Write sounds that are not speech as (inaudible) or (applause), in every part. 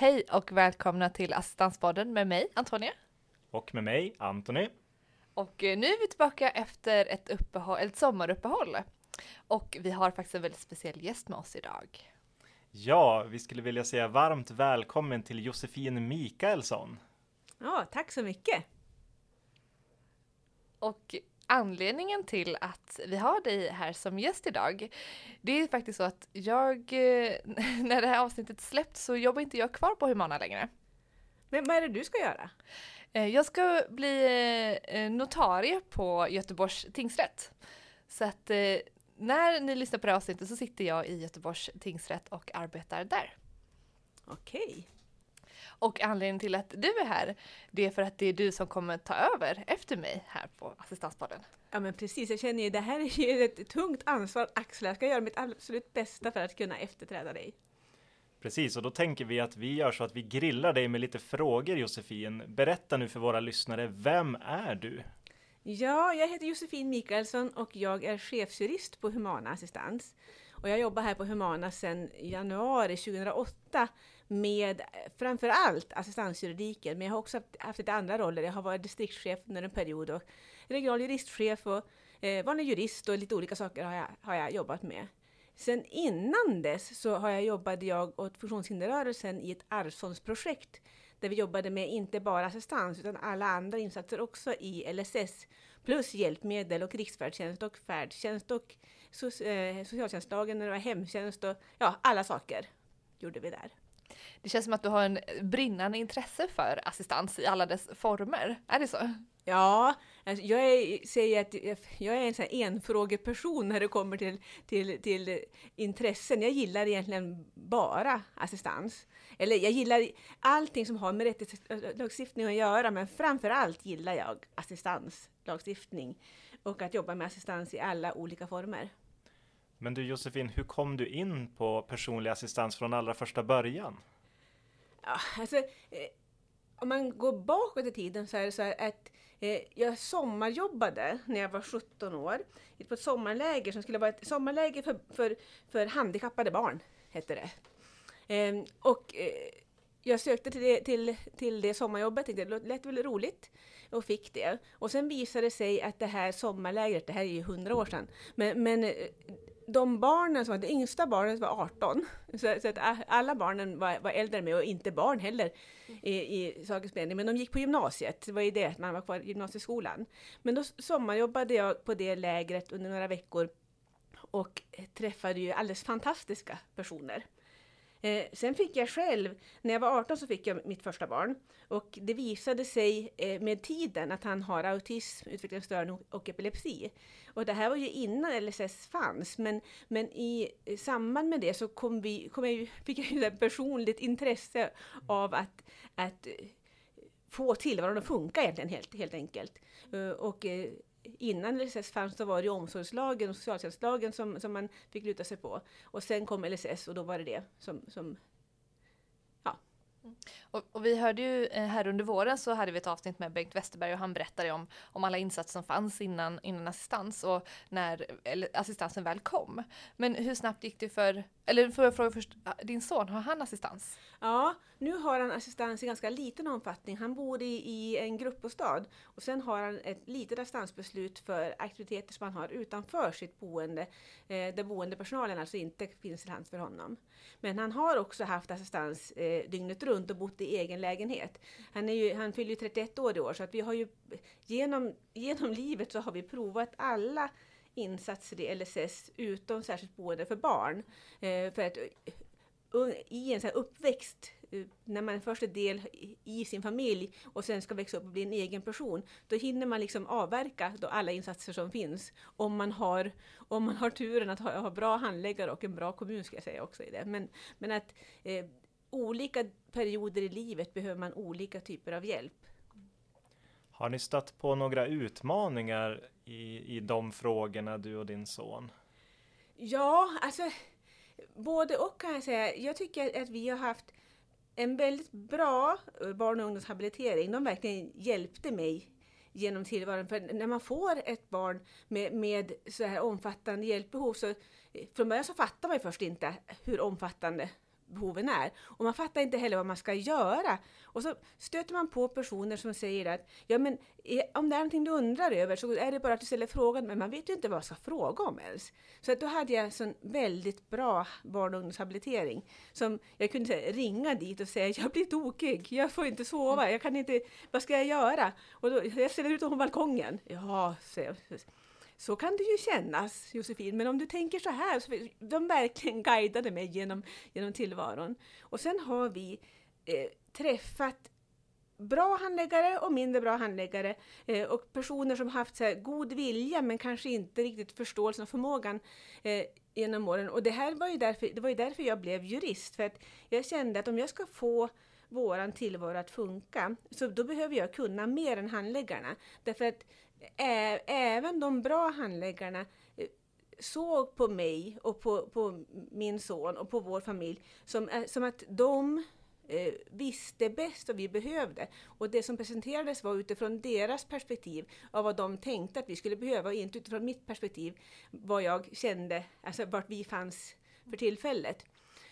Hej och välkomna till Assistanspodden med mig, Antonia. Och med mig, Antoni. Och eh, nu är vi tillbaka efter ett, uppehåll, ett sommaruppehåll. Och vi har faktiskt en väldigt speciell gäst med oss idag. Ja, vi skulle vilja säga varmt välkommen till Josefin Mikaelsson. Ja, tack så mycket. Och anledningen till att vi har dig här som gäst idag, det är faktiskt så att jag, eh, (laughs) när det här avsnittet släpps så jobbar inte jag kvar på Humana längre. Men vad är det du ska göra? Eh, jag ska bli eh, notarie på Göteborgs tingsrätt. Så att när ni lyssnar på det här avsnittet så sitter jag i Göteborgs tingsrätt och arbetar där. Okej. Och anledningen till att du är här, det är för att det är du som kommer ta över efter mig här på Assistanspodden. Ja men precis, jag känner ju det här är ju ett tungt ansvar att axla. Jag ska göra mitt absolut bästa för att kunna efterträda dig. Precis, och då tänker vi att vi gör så att vi grillar dig med lite frågor Josefin. Berätta nu för våra lyssnare, vem är du? Ja, jag heter Josefin Mikaelsson och jag är chefsjurist på Humana Assistans. Och jag jobbar här på Humana sedan januari 2008 med framför allt assistansjuridiken, men jag har också haft, haft lite andra roller. Jag har varit distriktschef under en period och regional juristchef och eh, vanlig jurist och lite olika saker har jag, har jag jobbat med. Sen innan dess så har jag jobbade jag åt funktionshinderrörelsen i ett arvsfondsprojekt där vi jobbade med inte bara assistans utan alla andra insatser också i LSS plus hjälpmedel och riksfärdtjänst och färdtjänst och eh, socialtjänstlagen när det var hemtjänst och ja, alla saker gjorde vi där. Det känns som att du har en brinnande intresse för assistans i alla dess former. Är det så? Ja, alltså jag är, säger att jag är en sån enfrågeperson när det kommer till, till, till intressen. Jag gillar egentligen bara assistans. Eller jag gillar allting som har med rättighetslagstiftning att göra, men framför allt gillar jag assistanslagstiftning och att jobba med assistans i alla olika former. Men du Josefin, hur kom du in på personlig assistans från allra första början? Ja, alltså, eh, om man går bakåt i tiden så är det så här att eh, jag sommarjobbade när jag var 17 år på ett sommarläger som skulle vara ett sommarläger för, för, för handikappade barn, hette det. Eh, och eh, jag sökte till det, till, till det sommarjobbet, tänkte det lät väl roligt och fick det. Och sen visade det sig att det här sommarlägret, det här är ju hundra år sedan, men, men eh, de barnen som var, det yngsta barnet var 18, så, så, att alla barnen var, var äldre med och inte barn heller i, i mening. men de gick på gymnasiet, det var ju det, man var kvar i gymnasieskolan. Men då sommarjobbade jag på det lägret under några veckor och träffade ju alldeles fantastiska personer. Eh, sen fick jag själv, när jag var 18 så fick jag mitt första barn och det visade sig eh, med tiden att han har autism, utvecklingsstörning och epilepsi. Och det här var ju innan LSS fanns, men, men i samband med det så kom vi, kom jag, (laughs) fick jag ju ett personligt intresse av att, att eh, få tillvaron att funka egentligen helt, helt enkelt. Eh, och eh, innan LSS fanns så var det omsorgslagen och socialtjänstlagen som, som man fick luta sig på. Och sen kom LSS och då var det det som, som Mm. och, och, vi hörde ju eh, här under våren så hade vi ett avsnitt med Bengt Westerberg och han berättade om, om alla insatser som fanns innan, innan assistans och när assistansen väl kom. Men hur snabbt gick det för, eller får jag fråga först, ah, din son, har han assistans? Ja, nu har han assistans i ganska liten omfattning. Han bor i, i en gruppbostad och sen har han ett litet assistansbeslut för aktiviteter som han har utanför sitt boende, eh, där boendepersonalen alltså inte finns till hands för honom. Men han har också haft assistans eh, dygnet runt och bott i egen lägenhet. Han, är ju, han fyller ju 31 år i år så att vi har ju genom, genom livet så har vi provat alla insatser i LSS utom särskilt boende för barn. Eh, för att i en så uppväxt, eh, när man först är del i sin familj och sen ska växa upp och bli en egen person, då hinner man liksom avverka då alla insatser som finns. Om man har, om man har turen att ha, ha bra handläggare och en bra kommun, ska jag säga också i det. Men, men att eh, olika perioder i livet behöver man olika typer av hjälp. Har ni stött på några utmaningar i, i de frågorna, du och din son? Ja, alltså både och kan jag säga. Jag tycker att vi har haft en väldigt bra eh, barn och ungdomshabilitering. De verkligen hjälpte mig genom tillvaron. För när man får ett barn med, med så här omfattande hjälpbehov så eh, från början så fattar man ju först inte hur omfattande behoven är. Och man fattar inte heller vad man ska göra. Och så stöter man på personer som säger att ja, men om det är någonting du undrar över så är det bara att du ställer frågan, men man vet ju inte vad man ska fråga om ens. Så att då hade jag en väldigt bra barn och ungdomshabilitering som jag kunde säga, ringa dit och säga jag blir tokig, jag får inte sova, jag kan inte, vad ska jag göra? Och då, jag ställer ut på balkongen. Ja, så, så kan det ju kännas Josefin, men om du tänker så här, så de verkligen guidade mig genom, genom tillvaron. Och sen har vi eh, träffat bra handläggare och mindre bra handläggare eh, och personer som haft så här, god vilja men kanske inte riktigt förståelsen och förmågan eh, genom åren. Och det här var ju därför, det var ju därför jag blev jurist, för att jag kände att om jag ska få våran tillvaro att funka, så då behöver jag kunna mer än handläggarna. Därför att ä, även de bra handläggarna eh, såg på mig och på, på min son och på vår familj som, som att de eh, visste bäst vad vi behövde. Och det som presenterades var utifrån deras perspektiv av vad de tänkte att vi skulle behöva och inte utifrån mitt perspektiv vad jag kände, alltså vart vi fanns för tillfället.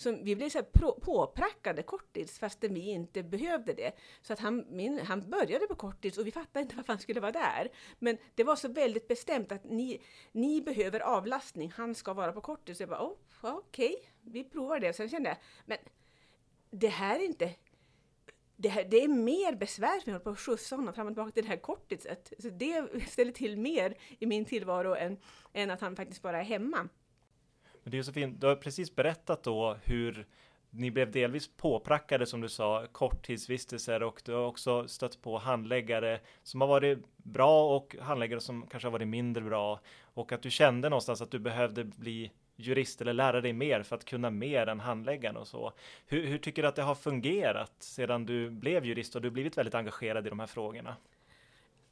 Så vi blev så här påprackade korttids fastän vi inte behövde det. Så att han, min, han började på korttids och vi fattade inte (laughs) varför han skulle vara där. Men det var så väldigt bestämt att ni, ni behöver avlastning, han ska vara på korttids. Så jag bara, oh, okej, okay, vi provar det. Sen kände jag, men det här är inte det, här, det är mer besvär för mig att skjutsa honom fram och tillbaka till det här korttidset. Så det (laughs) ställer till mer i min tillvaro än, än att han faktiskt bara är hemma. Men det är så fint, du har precis berättat då hur ni blev delvis påprackade som du sa, korttidsvistelser och du har också stött på handläggare som har varit bra och handläggare som kanske har varit mindre bra och att du kände någonstans att du behövde bli jurist eller lära dig mer för att kunna mer än handläggaren och så. Hur, hur tycker du att det har fungerat sedan du blev jurist och du blivit väldigt engagerad i de här frågorna?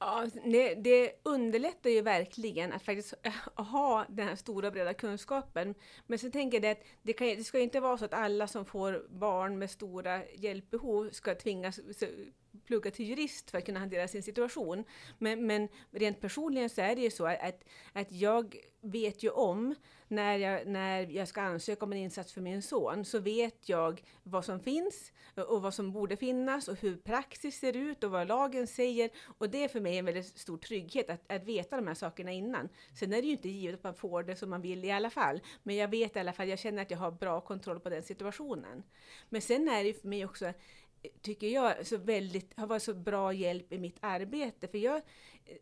Ja, det, det, underlättar ju verkligen att faktiskt eh, ha den här stora breda kunskapen. Men sen tänker jag att det, kan, det ska inte vara så att alla som får barn med stora hjälpbehov ska tvingas plugga till jurist för att kunna hantera sin situation. Men, men rent personligen så är det ju så att, att jag vet ju om när jag, när jag ska ansöka om en insats för min son så vet jag vad som finns och vad som borde finnas och hur praxis ser ut och vad lagen säger. Och det är för mig en väldigt stor trygghet att, att veta de här sakerna innan. Sen är det ju inte givet att man får det som man vill i alla fall. Men jag vet i alla fall, jag känner att jag har bra kontroll på den situationen. Men sen är det för mig också tycker jag, så väldigt, har varit så bra hjälp i mitt arbete. För jag,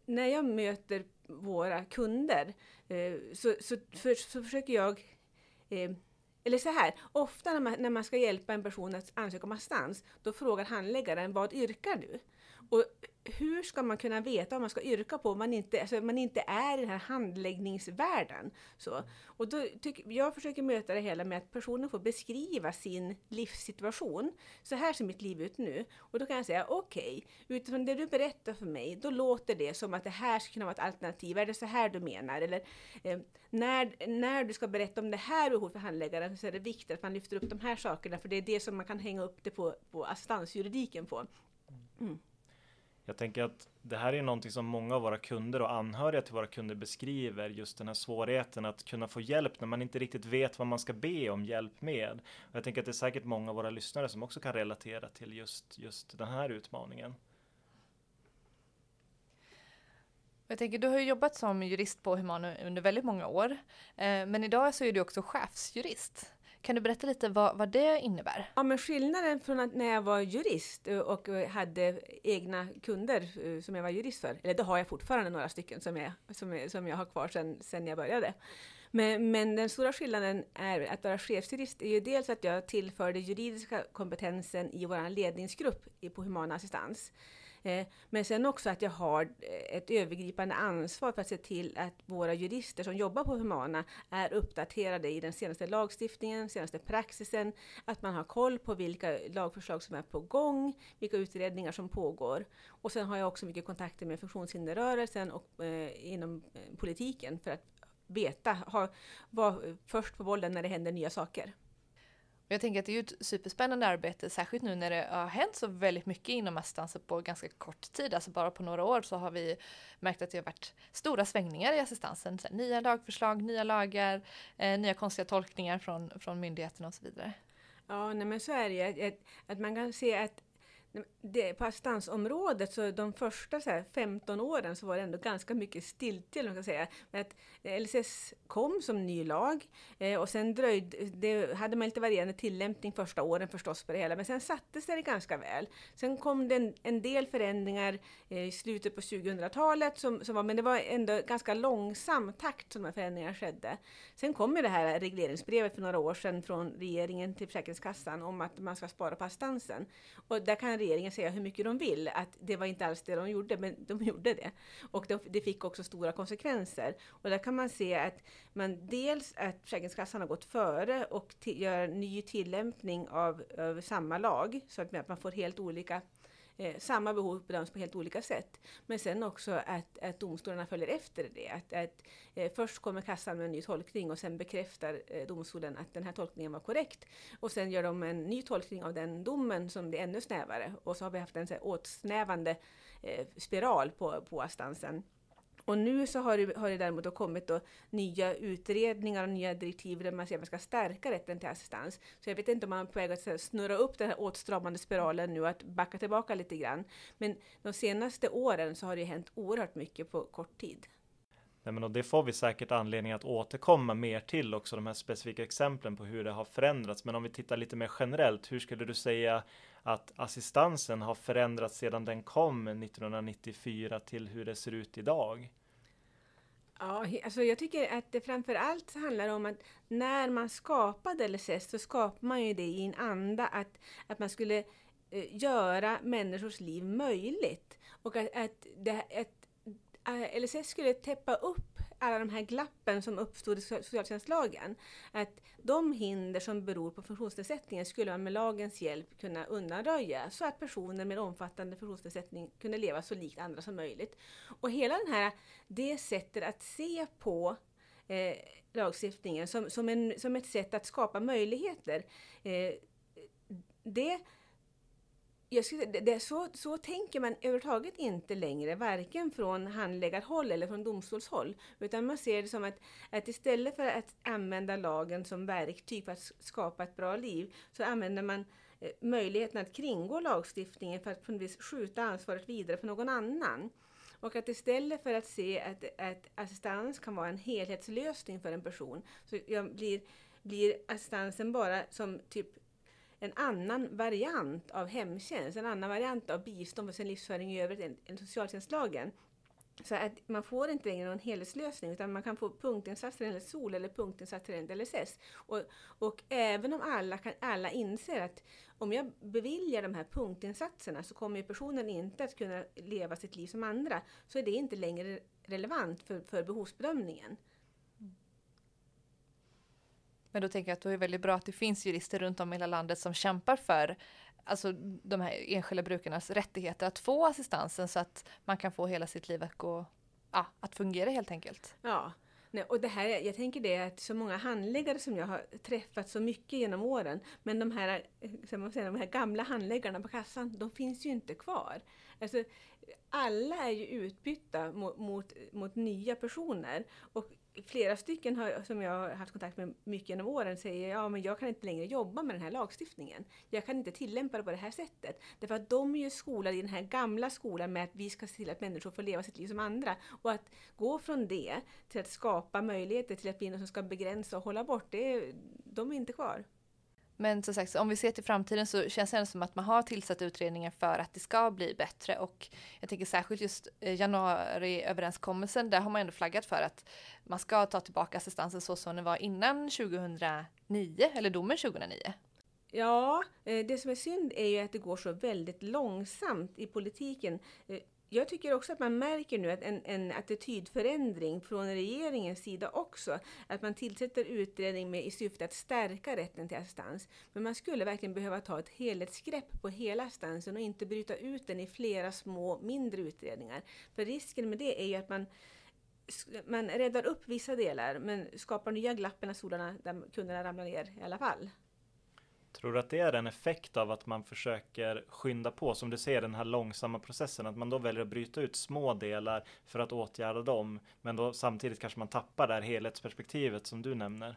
när jag möter våra kunder eh, så, så, för, så försöker jag eh, eller så här, ofta när man, när man ska hjälpa en person att ansöka om assistans, då frågar handläggaren vad yrkar du? Och hur ska man kunna veta vad man ska yrka på om man inte, alltså man inte är i den här handläggningsvärlden? Så. Och då tyck, jag försöker möta det hela med att personen får beskriva sin livssituation. Så här ser mitt liv ut nu. Och då kan jag säga okej, okay, utifrån det du berättar för mig, då låter det som att det här skulle kunna vara ett alternativ. Är det så här du menar? Eller eh, när, när du ska berätta om det här behovet för handläggaren så är det viktigt att man lyfter upp de här sakerna, för det är det som man kan hänga upp det på, på assistansjuridiken på. Mm. Jag tänker att det här är någonting som många av våra kunder och anhöriga till våra kunder beskriver, just den här svårigheten att kunna få hjälp när man inte riktigt vet vad man ska be om hjälp med. Och jag tänker att det är säkert många av våra lyssnare som också kan relatera till just, just den här utmaningen. Jag tänker, du har ju jobbat som jurist på Humana under väldigt många år, eh, men idag så är du också chefsjurist. Kan du berätta lite vad, vad det innebär? Ja, men skillnaden från att när jag var jurist eh, och eh, hade egna kunder eh, som jag var jurist för, eller det har jag fortfarande några stycken som jag, som som jag har kvar sedan, sedan jag började. Men, men, den stora skillnaden är att vara chefsjurist är ju dels att jag tillförde juridiska kompetensen i vår ledningsgrupp på Humana Assistans. Eh, men sen också att jag har eh, ett övergripande ansvar för att se till att våra jurister som jobbar på Humana är uppdaterade i den senaste lagstiftningen, senaste praxisen, att man har koll på vilka lagförslag som är på gång, vilka utredningar som pågår. Och sen har jag också mycket kontakter med funktionshinderrörelsen och eh, inom eh, politiken för att veta, vara först på bollen när det händer nya saker. Jag tänker att det är ju ett superspännande arbete, särskilt nu när det har hänt så väldigt mycket inom assistansen på ganska kort tid. Alltså bara på några år så har vi märkt att det har varit stora svängningar i assistansen. Så nya lagförslag, nya lagar, eh, nya konstiga tolkningar från, från myndigheterna och så vidare. Ja, nej, men så är det ju. Att, att man kan se att det, på assistansområdet, så de första så här, 15 åren så var det ändå ganska mycket stiltje, man ska säga. Att eh, LSS kom som ny lag eh, och sen dröjde, det hade man lite varierande tillämpning första åren förstås på det hela, men sen sattes det ganska väl. Sen kom det en, en del förändringar eh, i slutet på 2000-talet, som, som var, men det var ändå ganska långsam takt som de här förändringarna skedde. Sen kom ju det här regleringsbrevet för några år sedan från regeringen till Försäkringskassan om att man ska spara på assistansen. Och där kan regeringen säga hur mycket de vill, att det var inte alls det de gjorde, men de (laughs) gjorde det. Och det fick också stora konsekvenser. Och där kan man se att man dels att Försäkringskassan har gått före och gör ny tillämpning av, av samma lag, så att man får helt olika Eh, samma behov bedöms på helt olika sätt. Men sen också att, att domstolarna följer efter det. Att, att eh, först kommer kassan med en ny tolkning och sen bekräftar eh, domstolen att den här tolkningen var korrekt. Och sen gör de en ny tolkning av den domen som blir ännu snävare. Och så har vi haft en så här, åtsnävande eh, spiral på, på assistansen. Och nu så har det, har det däremot kommit då nya utredningar och nya direktiv där man säger att man ska stärka rätten till assistans. Så jag vet inte om man är på väg att snurra upp den här åtstramande spiralen nu, att backa tillbaka lite grann. Men de senaste åren så har det hänt oerhört mycket på kort tid. Nej, men och det får vi säkert anledning att återkomma mer till också, de här specifika exemplen på hur det har förändrats. Men om vi tittar lite mer generellt, hur skulle du säga att assistansen har förändrats sedan den kom 1994 till hur det ser ut idag? Ja, alltså jag tycker att det framför allt handlar om att när man skapade LSS så skapade man ju det i en anda att, att man skulle eh, göra människors liv möjligt. Och att, att, det, att Eh, LSS skulle täppa upp alla de här glappen som uppstod i socialtjänstlagen. Att de hinder som beror på funktionsnedsättningen skulle man med lagens hjälp kunna undanröja så att personer med omfattande funktionsnedsättning kunde leva så likt andra som möjligt. Och hela den här, det sättet att se på eh, lagstiftningen som, som, en, som ett sätt att skapa möjligheter, eh, det jag skulle, det, så, så tänker man överhuvudtaget inte längre, varken från handläggarhåll eller från domstolshåll. Utan man ser det som att, att istället för att använda lagen som verktyg för att skapa ett bra liv, så använder man eh, möjligheten att kringgå lagstiftningen för att på något vis skjuta ansvaret vidare på någon annan. Och att istället för att se att, att assistans kan vara en helhetslösning för en person, så blir, blir assistansen bara som typ en annan variant av hemtjänst, en annan variant av bistånd för sin livsföring i övrigt än, än socialtjänstlagen. Så att man får inte längre någon helhetslösning utan man kan få punktinsatser enligt SOL eller punktinsatser enligt LSS. Och, och även om alla, kan, alla inser att om jag beviljar de här punktinsatserna så kommer personen inte att kunna leva sitt liv som andra, så är det inte längre relevant för, för behovsbedömningen. Men då tänker jag att det är väldigt bra att det finns jurister runt om i hela landet som kämpar för alltså de här enskilda brukarnas rättigheter att få assistansen så att man kan få hela sitt liv att gå, ja, att fungera helt enkelt. Ja, Nej, och det här, jag tänker det att så många handläggare som jag har träffat så mycket genom åren, men de här, eh, man säga, de här gamla handläggarna på kassan, de finns ju inte kvar. Alltså, alla är ju utbytta mot, mot, mot nya personer. Och flera stycken har, som jag har haft kontakt med mycket genom åren säger ja men jag kan inte längre jobba med den här lagstiftningen. Jag kan inte tillämpa det på det här sättet. Därför att de är ju skolade i den här gamla skolan med att vi ska se till att människor får leva sitt liv som andra. Och att gå från det till att skapa möjligheter till att bli någon som ska begränsa och hålla bort, det, de är inte kvar. Men som sagt, om vi ser till framtiden så känns det ändå som att man har tillsatt utredningar för att det ska bli bättre och jag tänker särskilt just eh, januariöverenskommelsen, där har man ändå flaggat för att man ska ta tillbaka assistansen så som den var innan 2009, eller domen 2009. Ja, eh, det som är synd är ju att det går så väldigt långsamt i politiken. Eh, jag tycker också att man märker nu att en, en attitydförändring från regeringens sida också. Att man tillsätter utredning med, i syfte att stärka rätten till assistans. Men man skulle verkligen behöva ta ett helhetsgrepp på hela assistansen och inte bryta ut den i flera små mindre utredningar. För risken med det är ju att man man räddar upp vissa delar men skapar nya glapp mellan stolarna där kunderna ramlar ner i alla fall. Tror du att det är en effekt av att man försöker skynda på, som du ser den här långsamma processen, att man då väljer att bryta ut små delar för att åtgärda dem, men då samtidigt kanske man tappar det här helhetsperspektivet som du nämner?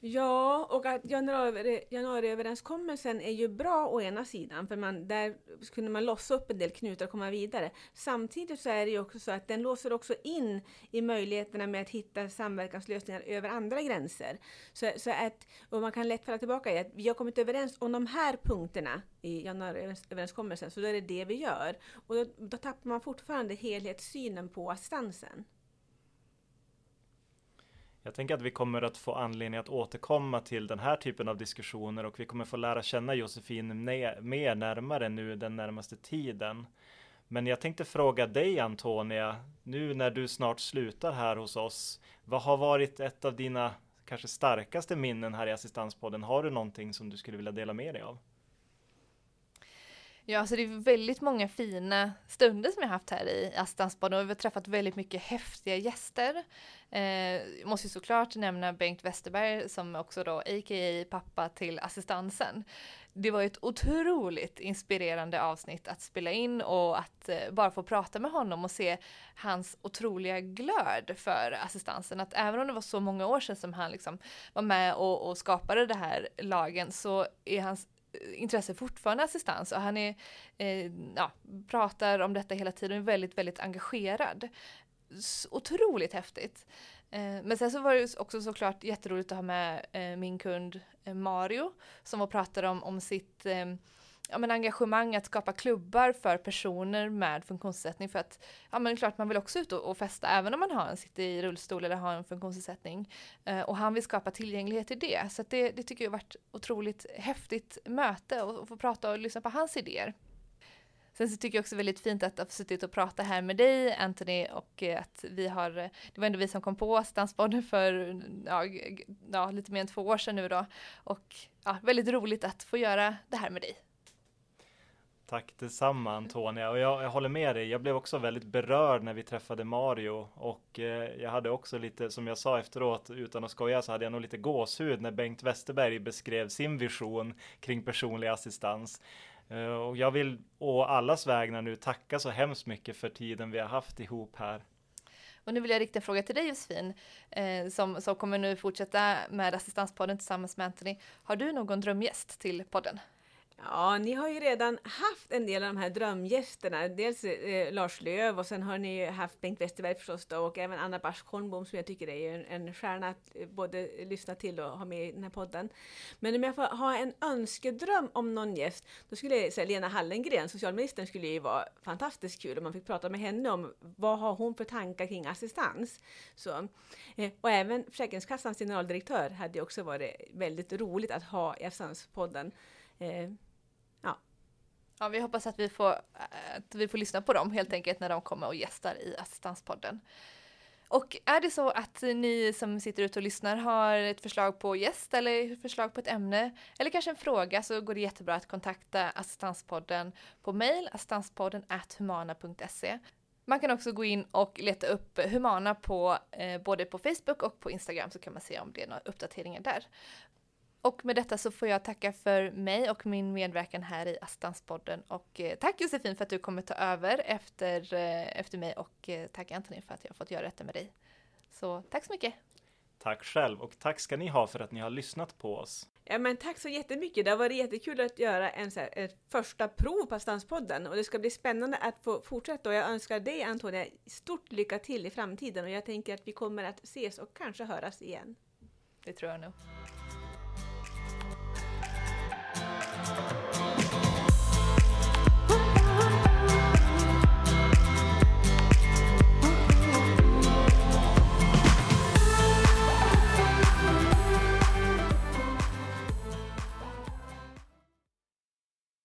Ja, och att januari, januariöverenskommelsen är ju bra å ena sidan, för man, där kunde man lossa upp en del knutar och komma vidare. Samtidigt så är det ju också så att den låser också in i möjligheterna med att hitta samverkanslösningar över andra gränser. Så, så att, och man kan lätt falla tillbaka i att vi har kommit överens om de här punkterna i januariöverenskommelsen, så då är det det vi gör. Och då, då tappar man fortfarande helhetssynen på assistansen. Jag tänker att vi kommer att få anledning att återkomma till den här typen av diskussioner och vi kommer få lära känna Josefin mer närmare nu den närmaste tiden. Men jag tänkte fråga dig Antonia, nu när du snart slutar här hos oss, vad har varit ett av dina kanske starkaste minnen här i Assistanspodden? Har du någonting som du skulle vilja dela med dig av? Ja, så det är väldigt många fina stunder som jag haft här i Assistanspodden och vi har träffat väldigt mycket häftiga gäster. Eh, måste ju såklart nämna Bengt Westerberg som också då a.k.a. pappa till assistansen. Det var ett otroligt inspirerande avsnitt att spela in och att eh, bara få prata med honom och se hans otroliga glöd för assistansen. Att även om det var så många år sedan som han liksom var med och, och skapade det här lagen så är hans intresse fortfarande assistans och han är, eh, ja, pratar om detta hela tiden och är väldigt, väldigt engagerad. Så otroligt häftigt. Eh, men sen så var det också såklart jätteroligt att ha med eh, min kund eh, Mario som var pratade om, om sitt eh, ja, men engagemang att skapa klubbar för personer med funktionsnedsättning för att ja, men klart man vill också ut och, och festa även om man har en sitter i rullstol eller har en funktionsnedsättning. Eh, och han vill skapa tillgänglighet till det. Så det, det tycker jag har varit otroligt häftigt möte och, och få prata och lyssna på hans idéer. Sen så tycker jag också väldigt fint att ha suttit och prata här med dig Anthony och eh, att vi har, eh, det var ändå vi som kom på Stansbaden för ja, ja, lite mer än två år sedan nu då. Och ja, väldigt roligt att få göra det här med dig. Tack detsamma Antonia och jag, jag, håller med dig. Jag blev också väldigt berörd när vi träffade Mario och eh, jag hade också lite som jag sa efteråt utan att skoja så hade jag nog lite gåshud när Bengt Westerberg beskrev sin vision kring personlig assistans. Eh, och jag vill å allas vägnar nu tacka så hemskt mycket för tiden vi har haft ihop här. Och nu vill jag rikta en fråga till dig Josefin, eh, som, som kommer nu fortsätta med Assistanspodden tillsammans med Anthony. Har du någon drömgäst till podden? Ja, ni har ju redan haft en del av de här drömgästerna. Dels eh, Lars Löv och sen har ni ju haft Bengt Westerberg förstås då, och även Anna Barsk Holmbom som jag tycker är en, en stjärna att eh, både lyssna till och ha med i den här podden. Men om jag får ha en önskedröm om någon gäst, då skulle jag säga Lena Hallengren, socialministern, skulle ju vara fantastiskt kul om man fick prata med henne om vad har hon för tankar kring assistans. Så, eh, och även Försäkringskassans generaldirektör hade också varit väldigt roligt att ha i Assistanspodden. Eh, Ja, vi hoppas att vi, får, att vi får lyssna på dem helt enkelt när de kommer och gästar i Assistanspodden. Och är det så att ni som sitter ute och lyssnar har ett förslag på gäst eller förslag på ett ämne eller kanske en fråga så går det jättebra att kontakta Assistanspodden på mail assistanspodden humana.se. Man kan också gå in och leta upp Humana på eh, både på Facebook och på Instagram så kan man se om det är några uppdateringar där. Och med detta så får jag tacka för mig och min medverkan här i Astanspodden. Och eh, tack Josefin för att du kommer ta över efter, eh, efter mig och eh, tack Anthony för att jag har fått göra detta med dig. Så tack så mycket! Tack själv och tack ska ni ha för att ni har lyssnat på oss. Ja men tack så jättemycket. Det har varit jättekul att göra en så här, ett första prov på Astanspodden och det ska bli spännande att få fortsätta och jag önskar dig Antonia stort lycka till i framtiden och jag tänker att vi kommer att ses och kanske höras igen. Det tror jag nog.